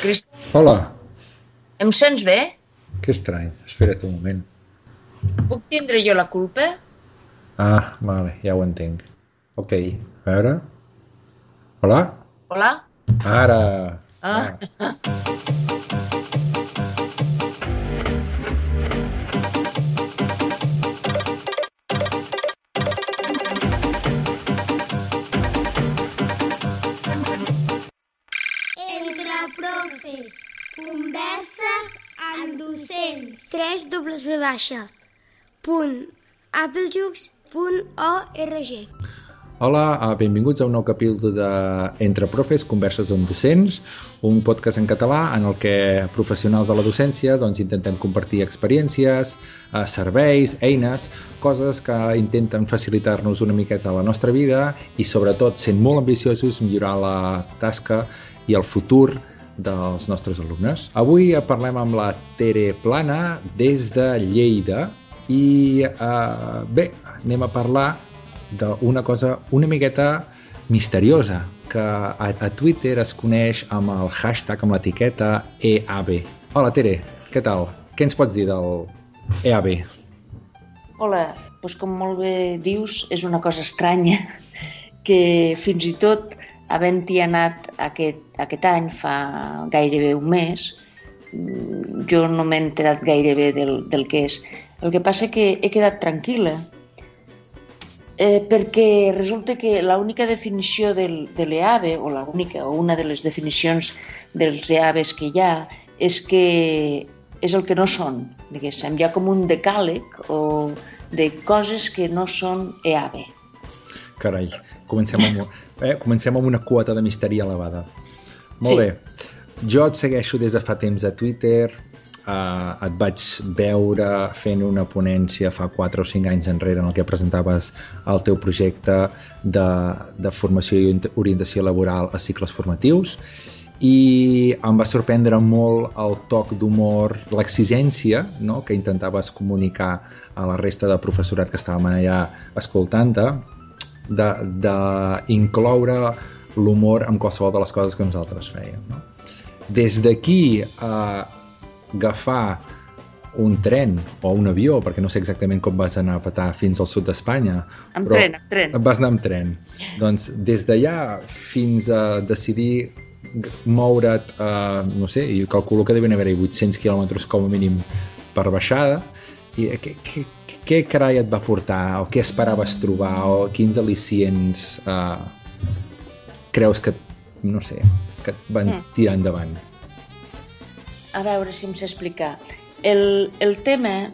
Crist... Hola, Em sents bé? que estrany. Espera't un moment. Puc tindre jo la culpa? Ah, vale, ja ho entenc. Ok, a veure. Hola? Hola? Ara! Ah. Entre docents. 3 dobles V baixa. Punt applejux.org. Hola, ah, benvinguts a un nou capítol de Entre Profes, Converses amb Docents, un podcast en català en el que professionals de la docència doncs, intentem compartir experiències, eh, serveis, eines, coses que intenten facilitar-nos una miqueta la nostra vida i sobretot, sent molt ambiciosos, millorar la tasca i el futur dels nostres alumnes. Avui eh, parlem amb la Tere Plana des de Lleida i eh, bé, anem a parlar d'una cosa una miqueta misteriosa que a, a Twitter es coneix amb el hashtag, amb l'etiqueta EAB. Hola Tere, què tal? Què ens pots dir del EAB? Hola, doncs com molt bé dius, és una cosa estranya que fins i tot havent-hi anat aquest, aquest any, fa gairebé un mes, mm, jo no m'he enterat gairebé del, del que és. El que passa que he quedat tranquil·la eh, perquè resulta que l'única definició del, de l'EAVE, o l'única, o una de les definicions dels EAVEs que hi ha, és que és el que no són, diguéssim. Hi ha com un decàleg o de coses que no són EAVE. Carai, comencem amb, eh, comencem amb una quota de misteri elevada. Molt Sí. bé. Jo et segueixo des de fa temps a Twitter, uh, et vaig veure fent una ponència fa 4 o 5 anys enrere en el que presentaves el teu projecte de, de formació i ori- orientació laboral a cicles formatius i em va sorprendre molt el toc d'humor, l'exigència no? que intentaves comunicar a la resta de professorat que estàvem allà escoltant-te d'incloure l'humor en qualsevol de les coses que nosaltres fèiem. No? Des d'aquí a agafar un tren o un avió, perquè no sé exactament com vas anar a petar fins al sud d'Espanya. Amb tren, amb tren. Vas anar amb tren. Doncs des d'allà fins a decidir moure't, uh, no sé, jo calculo que deuen haver-hi 800 quilòmetres com a mínim per baixada, i què, què, què carai et va portar, o què esperaves trobar, o quins al·licients uh, creus que, no sé, que et van Mm. tirar endavant? A veure si em sé explicar. El, el tema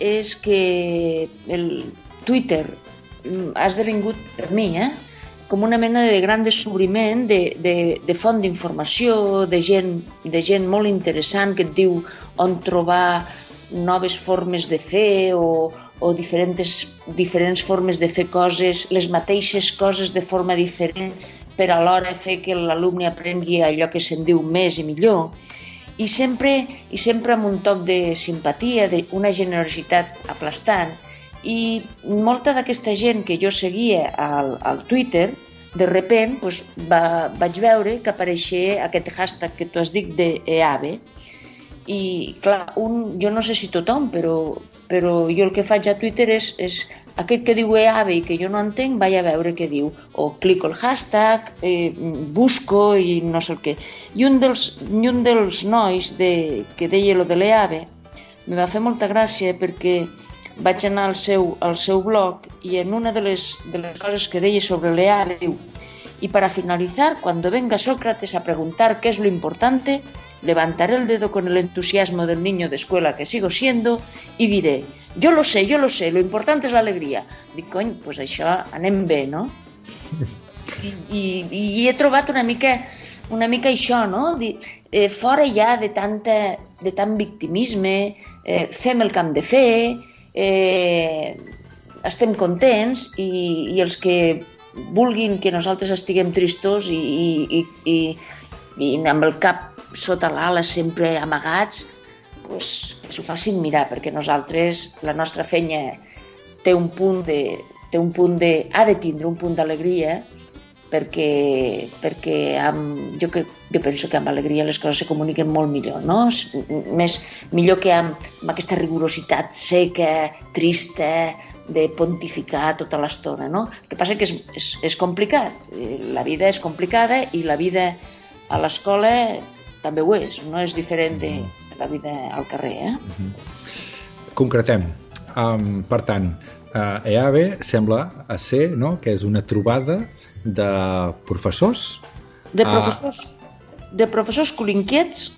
és que el Twitter mm, ha esdevingut per mi eh, com una mena de gran descobriment de, de, de font d'informació, de gent, de gent molt interessant que et diu on trobar noves formes de fer o, o diferents, diferents formes de fer coses, les mateixes coses de forma diferent per alhora fer que l'alumne aprengui allò que se'n diu més i millor i sempre, i sempre amb un toc de simpatia, d'una generositat aplastant. I molta d'aquesta gent que jo seguia al, al Twitter, de repent doncs, va, vaig veure que apareixia aquest hashtag que tu has dit d'EAVE, i clar, un, jo no sé si tothom, però, però jo el que faig a Twitter és, és aquest que diu EAVE i que jo no entenc, vaig a veure què diu. O clico el hashtag, eh, busco i no sé el què. I un dels, i un dels nois de, que deia lo de l'EAVE me va fer molta gràcia perquè vaig anar al seu, al seu blog i en una de les, de les coses que deia sobre l'EAVE diu y para finalizar, cuando venga Sócrates a preguntar qué es lo importante, levantaré el dedo con el entusiasmo del niño de escuela que sigo siendo y diré, yo lo sé, yo lo sé, lo importante es la alegría. Dic, cony, doncs això anem bé, no? I, i, i he trobat una mica, una mica això, no? Di, eh, fora ja de, tanta, de tant victimisme, eh, fem el que hem de fer, eh, estem contents i, i els que vulguin que nosaltres estiguem tristos i, i, i, i, i amb el cap sota l'ala sempre amagats, pues, que s'ho facin mirar, perquè nosaltres, la nostra feina té un punt de, té un punt de, ha de tindre un punt d'alegria perquè, perquè amb, jo, que, jo penso que amb alegria les coses se comuniquen molt millor, no? Més, millor que amb, amb aquesta rigorositat seca, trista, de pontificar tota l'estona, no? El que passa que és, és, és complicat, eh, la vida és complicada i la vida a l'escola també ho és, no és diferent de la vida al carrer, eh? Mm -hmm. Concretem. Um, per tant, uh, EAVE sembla a ser no, que és una trobada de professors de professors, uh... de professors colinquiets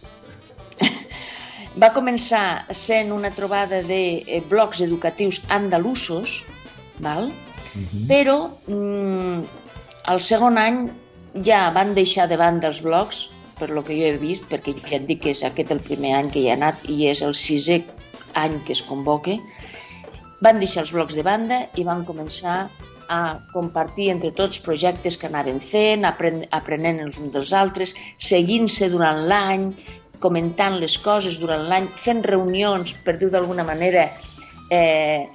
va començar sent una trobada de eh, blocs educatius andalusos, val? Uh mhm. -huh. però mm, el segon any ja van deixar de banda els blocs, per lo que jo he vist, perquè ja et dic que és aquest el primer any que hi ha anat i és el sisè any que es convoque, van deixar els blocs de banda i van començar a compartir entre tots projectes que anaven fent, apren aprenent els uns dels altres, seguint-se durant l'any, comentant les coses durant l'any, fent reunions, per dir-ho d'alguna manera, eh,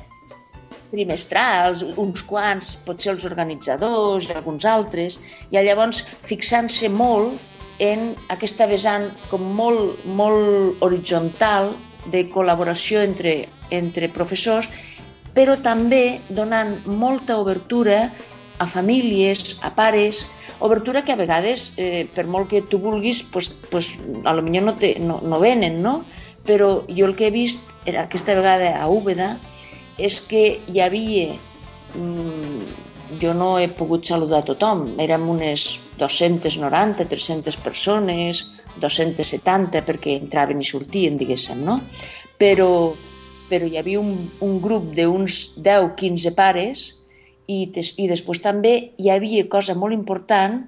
trimestrals, uns quants, potser els organitzadors, alguns altres, i llavors fixant-se molt en aquesta vessant com molt, molt horitzontal de col·laboració entre, entre professors, però també donant molta obertura a famílies, a pares, obertura que a vegades, eh, per molt que tu vulguis, pues, pues, a lo millor no, te, no, no venen, no? Però jo el que he vist era aquesta vegada a Úbeda és que hi havia... Mm, jo no he pogut saludar tothom, érem unes 290, 300 persones, 270 perquè entraven i sortien, diguéssim, no? Però, però hi havia un, un grup d'uns 10-15 pares i, des, i després també hi havia, cosa molt important,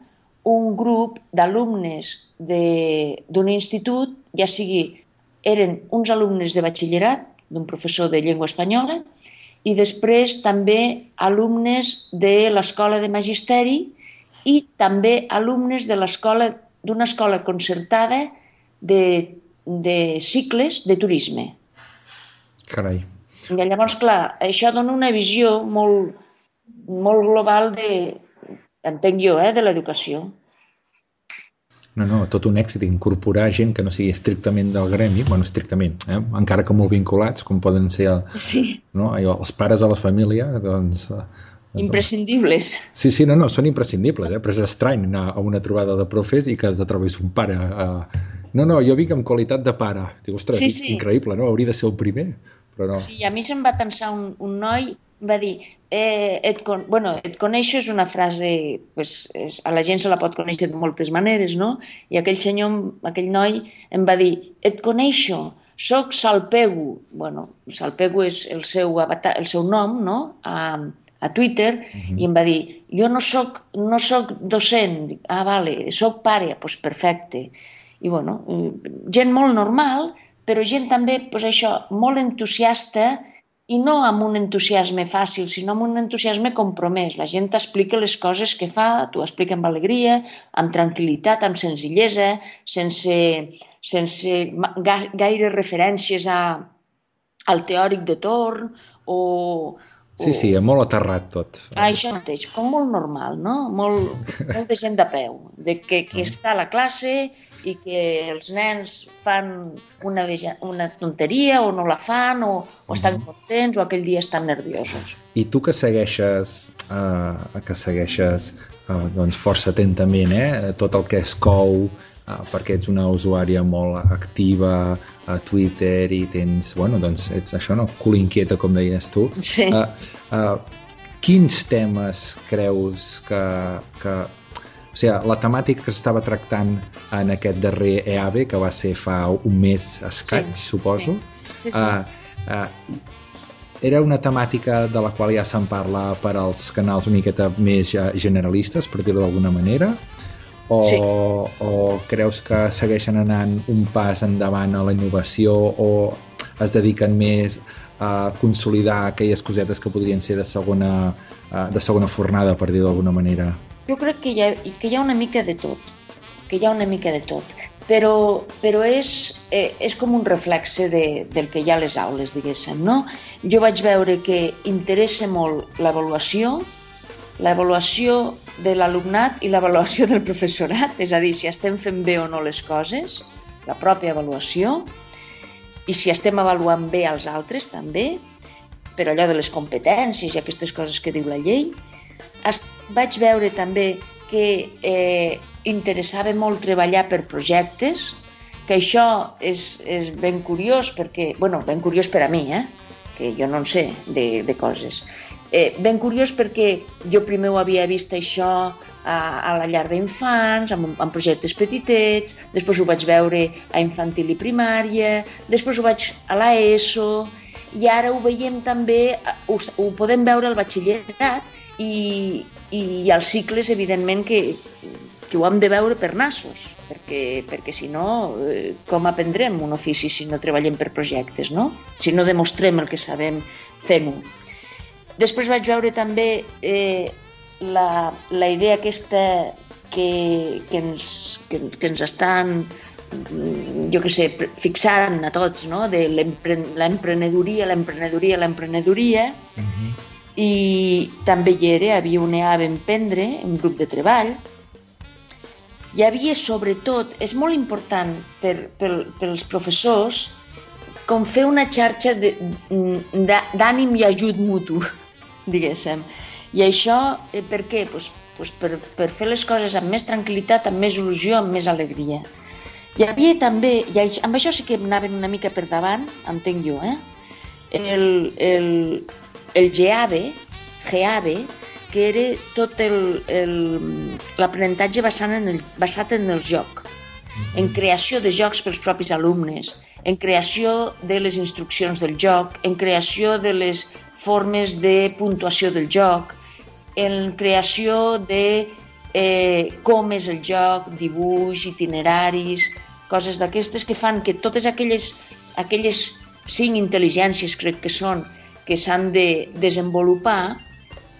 un grup d'alumnes d'un institut, ja sigui, eren uns alumnes de batxillerat, d'un professor de llengua espanyola, i després també alumnes de l'escola de magisteri i també alumnes de l'escola d'una escola concertada de, de cicles de turisme. Carai. I llavors, clar, això dona una visió molt, molt global de, entenc jo, eh, de l'educació. No, no, tot un èxit incorporar gent que no sigui estrictament del gremi, bueno, estrictament, eh? encara que molt vinculats, com poden ser el, sí. no? els pares de la família, doncs... Eh, doncs imprescindibles. Sí, sí, no, no, són imprescindibles, eh? però és estrany anar a una trobada de profes i que te trobis un pare... Eh... No, no, jo vinc amb qualitat de pare. Dic, ostres, sí, sí. increïble, no? Hauria de ser el primer, però no. Sí, a mi se'm va tensar un, un noi va dir, eh, et, con... bueno, et coneixo és una frase, pues, és, a la gent se la pot conèixer de moltes maneres, no? I aquell senyor, aquell noi, em va dir, et coneixo, soc Salpego. Bueno, Salpego és el seu, avatar, el seu nom, no?, a, a Twitter, uh -huh. i em va dir, jo no soc, no soc docent. Dic, ah, vale, soc pare. Doncs pues perfecte. I, bueno, gent molt normal, però gent també, pues, això, molt entusiasta, i no amb un entusiasme fàcil, sinó amb un entusiasme compromès. La gent t'explica les coses que fa, t'ho explica amb alegria, amb tranquil·litat, amb senzillesa, sense, sense gaire referències a, al teòric de torn o, Sí, sí, molt aterrat tot. Ah, això mateix, com molt normal, no? Molt, molt de gent de peu, de que, que està a la classe i que els nens fan una, una tonteria o no la fan o, o estan contents o aquell dia estan nerviosos. I tu que segueixes, uh, que segueixes uh, doncs força atentament eh, tot el que es cou, perquè ets una usuària molt activa a Twitter i tens, bueno, doncs ets això, no? Cul inquieta, com deies tu. Sí. Uh, uh, quins temes creus que, que o sigui, la temàtica que s'estava tractant en aquest darrer EAVE, que va ser fa un mes escaig, sí. suposo, sí. Sí, sí. Uh, uh, era una temàtica de la qual ja se'n parla per als canals una miqueta més generalistes, per dir-ho d'alguna manera, o, sí. o creus que segueixen anant un pas endavant a la innovació o es dediquen més a consolidar aquelles cosetes que podrien ser de segona, de segona fornada, per dir-ho d'alguna manera? Jo crec que hi, ha, que hi ha una mica de tot, que hi ha una mica de tot, però, però és, eh, és com un reflexe de, del que hi ha a les aules, diguéssim, no? Jo vaig veure que interessa molt l'avaluació, l'avaluació de l'alumnat i l'avaluació del professorat, és a dir, si estem fent bé o no les coses, la pròpia avaluació, i si estem avaluant bé els altres també, per allò de les competències i aquestes coses que diu la llei. Es, vaig veure també que eh, interessava molt treballar per projectes, que això és, és ben curiós perquè, bueno, ben curiós per a mi, eh? que jo no en sé de, de coses. Eh, ben curiós perquè jo primer ho havia vist això a, a la llar d'infants, amb, amb projectes petitets, després ho vaig veure a infantil i primària, després ho vaig a l'ESO, i ara ho veiem també, ho, ho podem veure al batxillerat i, i als cicles, evidentment, que, que ho hem de veure per nassos, perquè, perquè si no, eh, com aprendrem un ofici si no treballem per projectes, no? Si no demostrem el que sabem, fem-ho. Després vaig veure també eh, la, la idea aquesta que, que, ens, que, que ens estan jo que sé, fixant a tots, no? de l'emprenedoria, l'emprenedoria, l'emprenedoria, uh -huh. i també hi era, havia un EA ben prendre, un grup de treball, hi havia sobretot, és molt important per, per, pels professors, com fer una xarxa d'ànim i ajut mutu diguéssim. I això, eh, per què? Pues, pues per, per fer les coses amb més tranquil·litat, amb més il·lusió, amb més alegria. Hi havia també, i amb això sí que anaven una mica per davant, entenc jo, eh? el, el, el GABE, GABE, que era tot l'aprenentatge basat, en el, basat en el joc, en creació de jocs pels propis alumnes, en creació de les instruccions del joc, en creació de les formes de puntuació del joc, en creació de eh, com és el joc, dibuix, itineraris, coses d'aquestes que fan que totes aquelles, aquelles cinc intel·ligències, crec que són, que s'han de desenvolupar,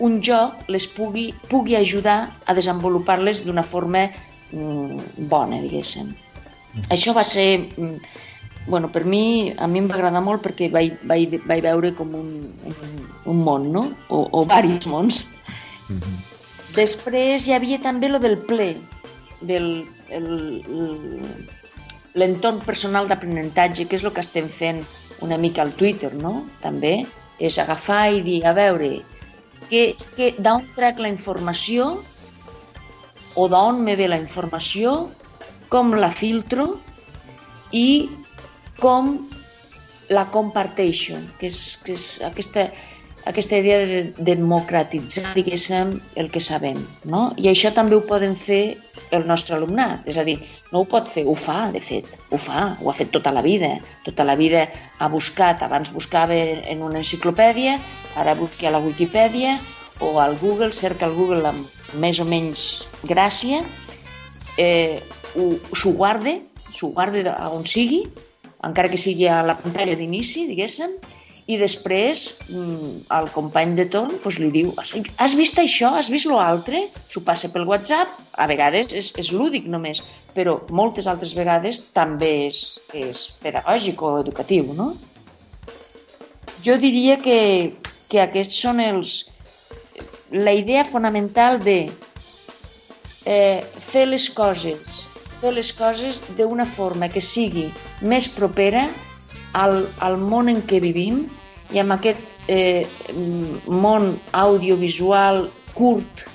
un joc les pugui, pugui ajudar a desenvolupar-les d'una forma mm, bona, diguéssim. Mm. Això va ser mm, bueno, per mi, a mi em va agradar molt perquè vaig, vaig, vaig veure com un, un, un món, no? O, o diversos mons. Mm -hmm. Després hi havia també lo del ple, del l'entorn personal d'aprenentatge, que és el que estem fent una mica al Twitter, no? També és agafar i dir, a veure, que, que d'on trec la informació o d'on me ve la informació, com la filtro i com la comparteixo, que és, que és aquesta, aquesta idea de democratitzar, diguéssim, el que sabem. No? I això també ho poden fer el nostre alumnat, és a dir, no ho pot fer, ho fa, de fet, ho fa, ho ha fet tota la vida. Tota la vida ha buscat, abans buscava en una enciclopèdia, ara busca a la Wikipedia o al Google, cerca al Google amb més o menys gràcia, eh, s'ho guarda, s'ho guarda on sigui, encara que sigui a la pantalla d'inici, diguéssim, i després mm, el company de torn doncs, li diu has vist això? Has vist l'altre? S'ho passa pel WhatsApp, a vegades és, és lúdic només, però moltes altres vegades també és, és pedagògic o educatiu, no? Jo diria que, que aquests són els... La idea fonamental de eh, fer les coses fer les coses d'una forma que sigui més propera al, al món en què vivim i amb aquest eh, món audiovisual curt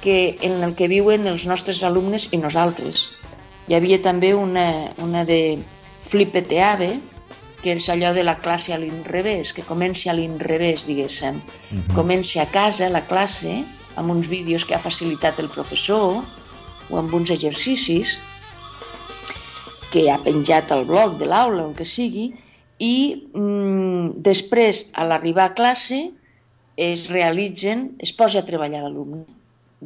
que, en el que viuen els nostres alumnes i nosaltres. Hi havia també una, una de Flipeteave, que és allò de la classe a l'inrevés, que comença a l'inrevés, diguéssim. Uh mhm. -huh. Comença a casa, la classe, amb uns vídeos que ha facilitat el professor, o amb uns exercicis, que ha penjat al blog de l'aula, el que sigui, i mm, després, a l'arribar a classe, es realitzen, es posa a treballar l'alumne.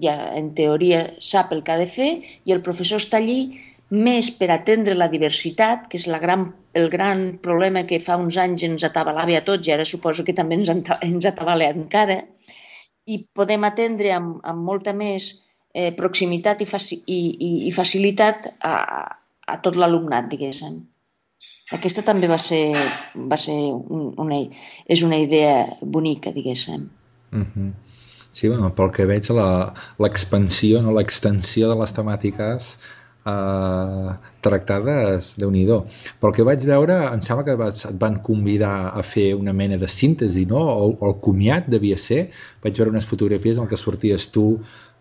Ja, en teoria, sap el que ha de fer i el professor està allí més per atendre la diversitat, que és la gran, el gran problema que fa uns anys ens atabalava a tots i ara suposo que també ens, ens atabala encara, i podem atendre amb, amb molta més eh, proximitat i, faci, i, i, i facilitat a, a tot l'alumnat, diguéssim. Aquesta també va ser, va ser un, una, és una idea bonica, diguéssim. Uh -huh. Sí, bueno, pel que veig l'expansió, no l'extensió de les temàtiques eh, tractades, de nhi Pel que vaig veure, em sembla que vas, et van convidar a fer una mena de síntesi, no? O, o el comiat devia ser. Vaig veure unes fotografies en què sorties tu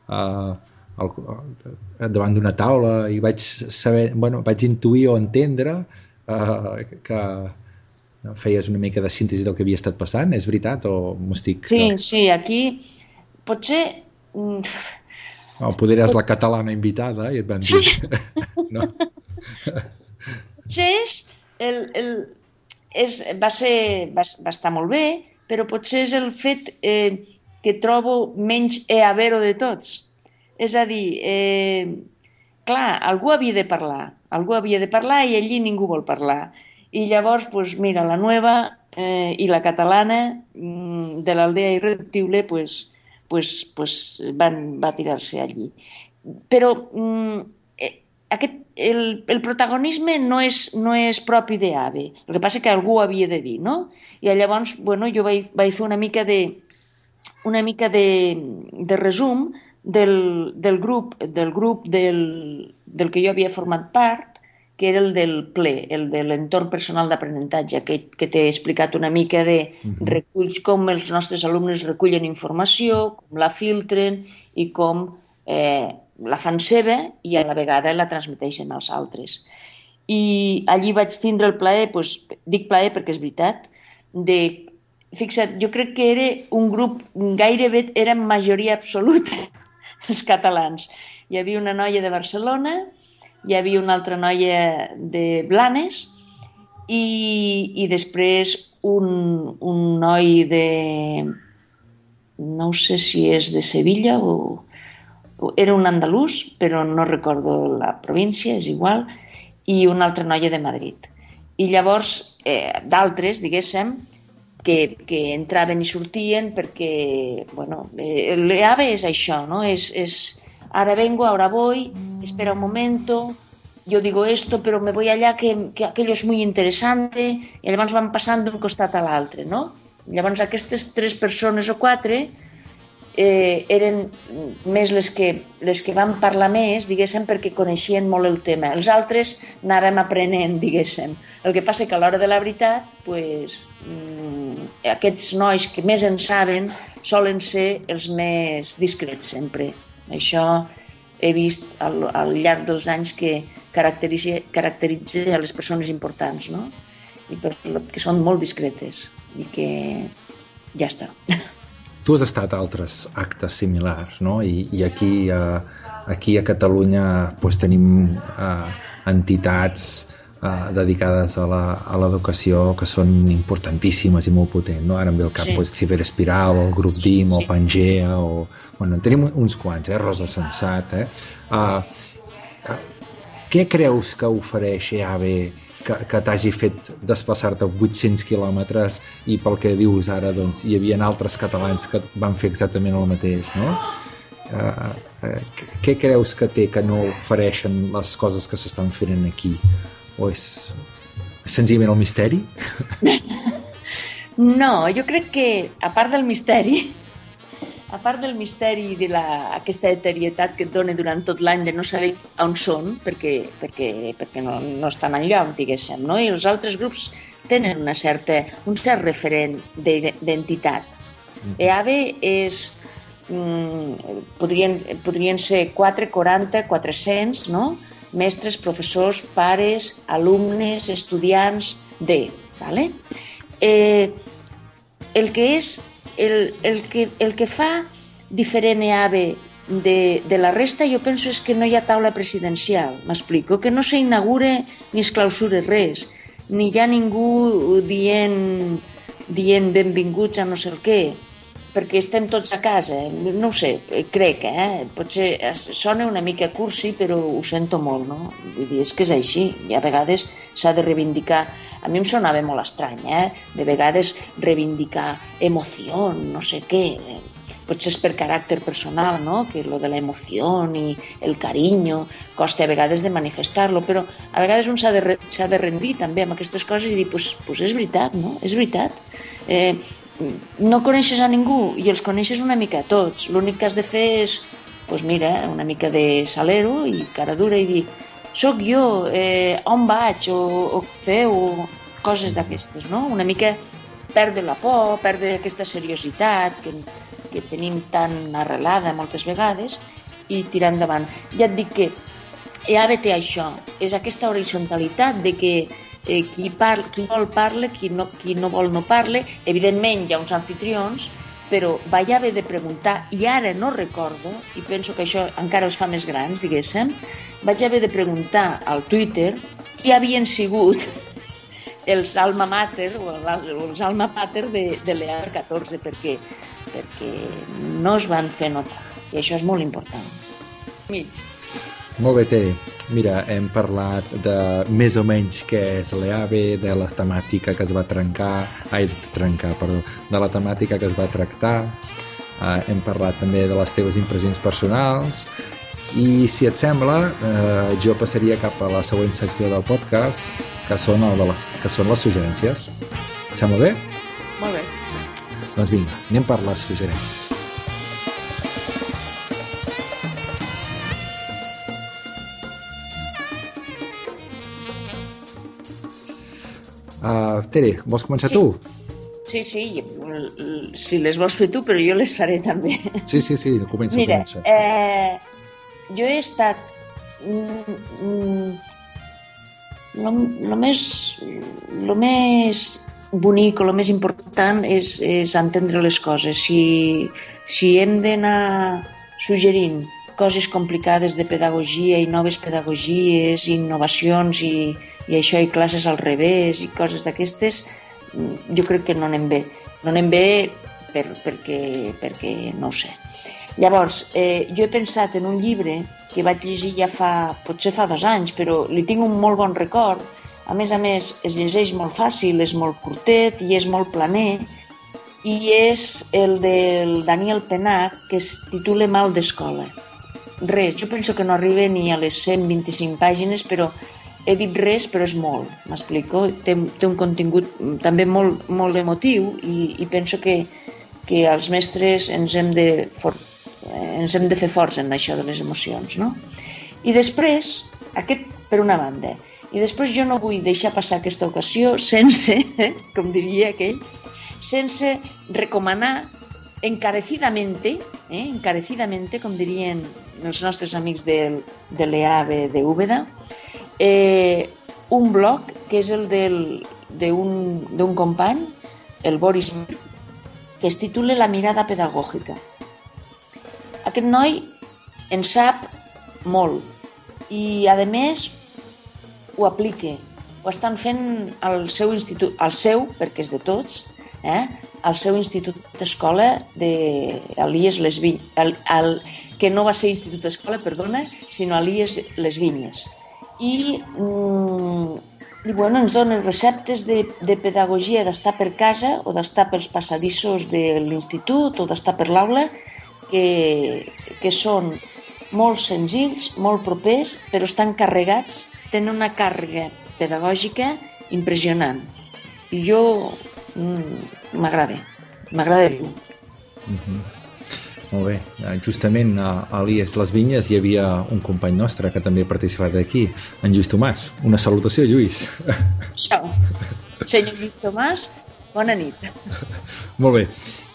eh, al, davant d'una taula i vaig saber, bueno, vaig intuir o entendre eh, que no, feies una mica de síntesi del que havia estat passant, és veritat o m'ho estic... Sí, sí, aquí potser... Mm, o poder eres la catalana invitada i et van dir... no? Potser és, el, el, és, va, ser, va, va estar molt bé, però potser és el fet eh, que trobo menys e-avero de tots. És a dir, eh, clar, algú havia de parlar, algú havia de parlar i allí ningú vol parlar. I llavors, pues, mira, la nueva eh, i la catalana mm, de l'aldea irreductible pues, pues, pues van, va tirar-se allí. Però mm, eh, aquest, el, el protagonisme no és, no és propi d'AVE, el que passa que algú havia de dir, no? I llavors, bueno, jo vaig, vaig fer una mica de, una mica de, de resum del, del grup, del, grup del, del que jo havia format part, que era el del ple, el de l'entorn personal d'aprenentatge, que, que t'he explicat una mica de reculls, com els nostres alumnes recullen informació, com la filtren i com eh, la fan seva i a la vegada la transmeteixen als altres. I allí vaig tindre el plaer, doncs, dic plaer perquè és veritat, de fixa't, jo crec que era un grup, gairebé era majoria absoluta, els catalans. Hi havia una noia de Barcelona, hi havia una altra noia de Blanes i, i després un, un noi de... no sé si és de Sevilla o, era un andalús, però no recordo la província, és igual, i una altra noia de Madrid. I llavors, eh, d'altres, diguéssim, que, que entraven i sortien perquè, bueno, eh, l'EAVE és això, no? És, és ahora vengo, ahora voy, espera un momento, yo digo esto, pero me voy allá, que, que aquello es muy interesante, i llavors van passant d'un costat a l'altre, no? Llavors aquestes tres persones o quatre eh, eren més les que, les que van parlar més, diguéssim, perquè coneixien molt el tema. Els altres anàvem aprenent, diguéssim. El que passa que a l'hora de la veritat, pues, mmm, aquests nois que més en saben solen ser els més discrets sempre. Això he vist al, al llarg dels anys que caracteritza, caracteritza a les persones importants, no? I per, que són molt discretes i que ja està. Tu has estat a altres actes similars, no? I, i aquí, a, aquí a Catalunya pues, tenim uh, entitats uh, dedicades a l'educació que són importantíssimes i molt potents. No? Ara em ve el cap sí. pues, Ciberespiral, el Grup sí, DIM, sí. o Pangea, o... Bueno, en tenim uns quants, eh? Rosa Sensat, eh? Uh, uh, què creus que ofereix EAVE que, que t'hagi fet desplaçar-te 800 quilòmetres i pel que dius ara doncs, hi havia altres catalans que van fer exactament el mateix no? Uh, uh, què creus que té que no ofereixen les coses que s'estan fent aquí? O és senzillament el misteri? No, jo crec que, a part del misteri, a part del misteri i de la, aquesta eterietat que et dona durant tot l'any de no saber on són, perquè, perquè, perquè no, no estan enlloc, diguéssim, no? i els altres grups tenen una certa, un cert referent d'entitat. Mm. EAVE és, mm, podrien, podrien ser 4, 40, 400, no? mestres, professors, pares, alumnes, estudiants de... ¿vale? Eh, el que és el, el, que, el que fa diferent EAVE de, de la resta jo penso és que no hi ha taula presidencial, m'explico, que no s'inaugura ni es clausura res, ni hi ha ningú dient, dient benvinguts a no sé el què, perquè estem tots a casa, no ho sé, crec, eh? potser sona una mica cursi, però ho sento molt, no? Vull dir, és que és així, i a vegades s'ha de reivindicar, a mi em sonava molt estrany, eh? De vegades reivindicar emoció, no sé què, potser és per caràcter personal, no? que lo de la emoció i el carinyo costa a vegades de manifestar-lo, però a vegades un s'ha de, de rendir també amb aquestes coses i dir, pues, pues és veritat, no? És veritat. Eh, no coneixes a ningú i els coneixes una mica a tots. L'únic que has de fer és, pues mira, una mica de salero i cara dura i dir soc jo, eh, on vaig, o, o feu, coses d'aquestes, no? Una mica perdre la por, perdre aquesta seriositat que, que tenim tan arrelada moltes vegades i tirar endavant. Ja et dic que EAVE té això, és aquesta horitzontalitat de que eh, qui, par qui vol parla, qui no, qui no vol no parle. Evidentment hi ha uns anfitrions, però vaig haver de preguntar, i ara no recordo, i penso que això encara els fa més grans, diguéssim, vaig haver de preguntar al Twitter qui havien sigut els alma mater o els alma pater de, de l'EAR 14 perquè, perquè no es van fer notar i això és molt important. Mig. Molt bé, Tere. Mira, hem parlat de més o menys què és l'EAVE, de la temàtica que es va trencar, ai, trencar, perdó, de la temàtica que es va tractar, uh, hem parlat també de les teves impressions personals, i si et sembla, eh, jo passaria cap a la següent secció del podcast, que són, el de les, que són les suggerències. Et sembla bé? Molt bé. Doncs vinga, anem per les suggerències. Uh, Tere, vols començar Sí. tu? Sí, sí, si les vols fer tu, però jo les faré també. Sí, sí, sí, comença, Mira, comença. eh, jo he estat... Mm, mm, lo, lo, més, lo més bonic o el més important és, és entendre les coses. Si, si hem d'anar suggerint coses complicades de pedagogia i noves pedagogies, innovacions i, i això i classes al revés i coses d'aquestes, mm, jo crec que no anem bé. No anem bé per, perquè, perquè no ho sé. Llavors, eh, jo he pensat en un llibre que vaig llegir ja fa, potser fa dos anys, però li tinc un molt bon record. A més a més, es llegeix molt fàcil, és molt curtet i és molt planer, i és el del Daniel Penac, que es titula Mal d'escola. Res, jo penso que no arriba ni a les 125 pàgines, però he dit res, però és molt, m'explico? Té, té un contingut també molt, molt emotiu i, i penso que, que els mestres ens hem de, for, ens hem de fer forts en això de les emocions, no? I després, aquest per una banda, i després jo no vull deixar passar aquesta ocasió sense, eh, com diria aquell, sense recomanar encarecidamente, eh, encarecidamente, com dirien els nostres amics del, de l'EAB de Úbeda, eh, un blog que és el d'un company, el Boris que es titula La mirada pedagògica. Aquest noi en sap molt i, a més, ho aplica. Ho estan fent al seu institut, al seu, perquè és de tots, eh? Al seu institut d'escola de Elies Les Vinyes, el, el, que no va ser institut d'escola, perdona, sinó Elies Les Vinyes. I, mm, i bueno, ens donen receptes de, de pedagogia d'estar per casa o d'estar pels passadissos de l'institut o d'estar per l'aula que, que són molt senzills, molt propers, però estan carregats, tenen una càrrega pedagògica impressionant. I jo mm, m'agrada, m'agrada dir-ho. Mm -hmm. Molt bé. Eh, Justament a Elies Les Vinyes hi havia un company nostre que també ha participat aquí, en Lluís Tomàs. Una salutació, Lluís. Ciao. Senyor Lluís Tomàs, bona nit. Molt bé.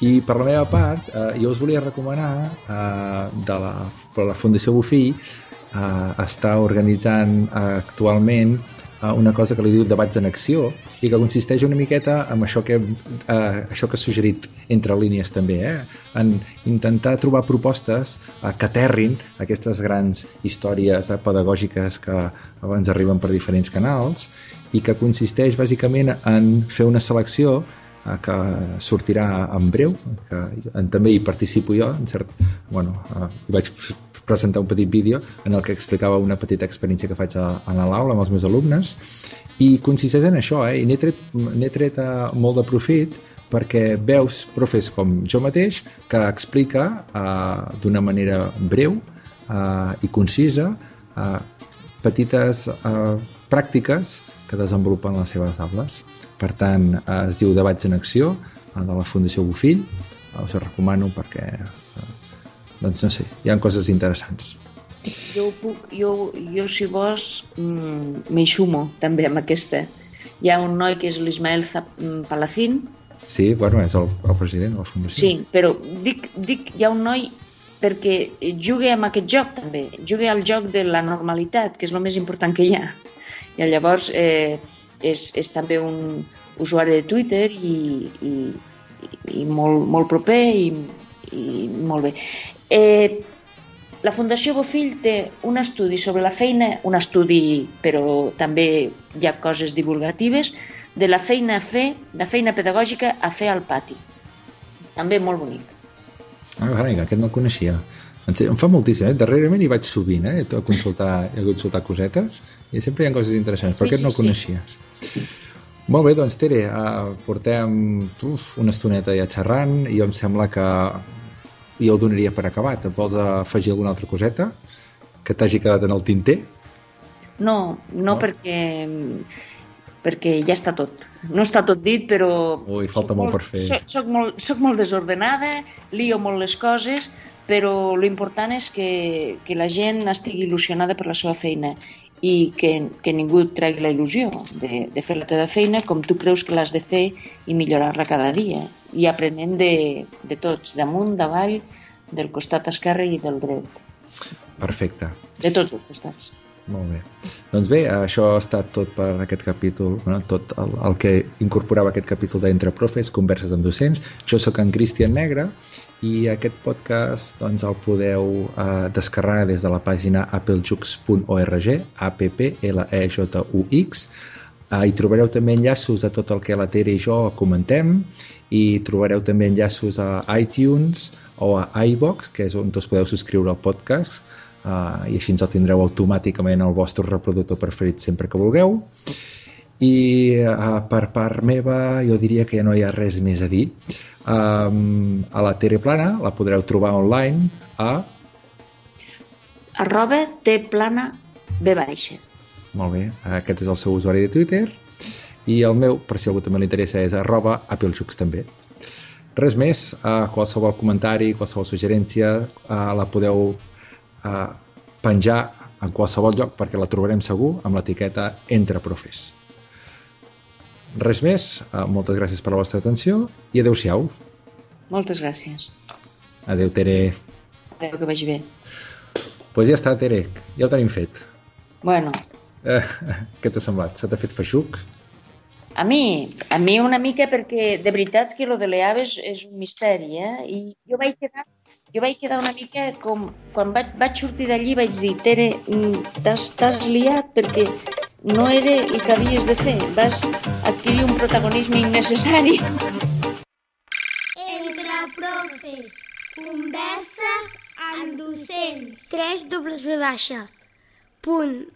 I per la meva part, eh, jo us volia recomanar eh, de la, per la Fundació Bofill eh, està organitzant eh, actualment una cosa que li diu debats en acció i que consisteix una miqueta en això que, eh, això que ha suggerit entre línies també, eh? en intentar trobar propostes eh, que aterrin aquestes grans històries eh, pedagògiques que abans arriben per diferents canals i que consisteix bàsicament en fer una selecció que sortirà en breu, que en, també hi participo jo, en cert, bueno, eh, hi vaig presentar un petit vídeo en el que explicava una petita experiència que faig a, a l'aula amb els meus alumnes i consisteix en això, eh? i n'he tret, tret uh, molt de profit perquè veus profes com jo mateix que explica uh, d'una manera breu uh, i concisa uh, petites uh, pràctiques que desenvolupen les seves aules. Per tant, eh, es diu Debats en Acció, eh, de la Fundació Bofill. Eh, us ho recomano perquè, eh, doncs no sé, hi ha coses interessants. Jo, puc, jo, jo si vols, mm, m'hi sumo també amb aquesta. Hi ha un noi que és l'Ismael mm, Palacín. Sí, bueno, és el, el president de la Fundació. Sí, però dic, dic, hi ha un noi perquè juga amb aquest joc també, juga al joc de la normalitat, que és el més important que hi ha. I llavors eh, és, és també un usuari de Twitter i, i, i molt, molt proper i, i molt bé. Eh, la Fundació Bofill té un estudi sobre la feina, un estudi però també hi ha coses divulgatives, de la feina a fer, de feina pedagògica a fer al pati. També molt bonic. Ah, carai, aquest no el coneixia. Em fa moltíssim, eh? Darrerament hi vaig sovint, eh? A consultar, a consultar cosetes i sempre hi ha coses interessants, però sí, aquest no el coneixies. Sí. Molt bé, doncs Tere, uh, portem uf, una estoneta ja xerrant i em sembla que jo ho donaria per acabat. Em vols afegir alguna altra coseta que t'hagi quedat en el tinter? No, no, no, perquè perquè ja està tot. No està tot dit, però... Ui, falta molt, molt per fer. Soc, soc, molt, soc molt desordenada, lio molt les coses, però l'important és que, que la gent estigui il·lusionada per la seva feina i que, que ningú tregui la il·lusió de, de fer la teva feina com tu creus que l'has de fer i millorar-la cada dia i aprenent de, de tots, damunt, davall, del costat esquerre i del dret. Perfecte. De tots els costats. Molt bé. Doncs bé, això ha estat tot per aquest capítol, bueno, tot el, el que incorporava aquest capítol d'Entre Profes, Converses amb docents. Jo sóc en Cristian Negre i aquest podcast doncs, el podeu eh, descarregar des de la pàgina applejux.org, a p p l e j u x eh, hi trobareu també enllaços a tot el que la Tere i jo comentem i trobareu també enllaços a iTunes o a iVox, que és on us podeu subscriure al podcast uh, i així ens el tindreu automàticament al vostre reproductor preferit sempre que vulgueu. I uh, per part meva jo diria que ja no hi ha res més a dir. Um, a la Tere Plana la podreu trobar online a arroba Plana B baixa. Molt bé, aquest és el seu usuari de Twitter. I el meu, per si algú també li interessa, és arroba Applejux també. Res més, uh, qualsevol comentari, qualsevol suggerència uh, la podeu eh, penjar en qualsevol lloc perquè la trobarem segur amb l'etiqueta Entre Profes. Res més, eh, moltes gràcies per la vostra atenció i adeu-siau. Moltes gràcies. Adeu, Tere. Adeu, que vagi bé. Doncs pues ja està, Tere, ja ho tenim fet. Bueno. Eh, què t'ha semblat? Se t'ha fet feixuc? A mi, a mi una mica perquè de veritat que lo de l'EAV és, és un misteri, eh? I jo vaig quedar jo vaig quedar una mica com... Quan vaig, vaig sortir d'allí vaig dir Tere, mm, t'has liat perquè no era el que havies de fer. Vas adquirir un protagonisme innecessari. Entre profes, converses amb docents. 3 W baixa punt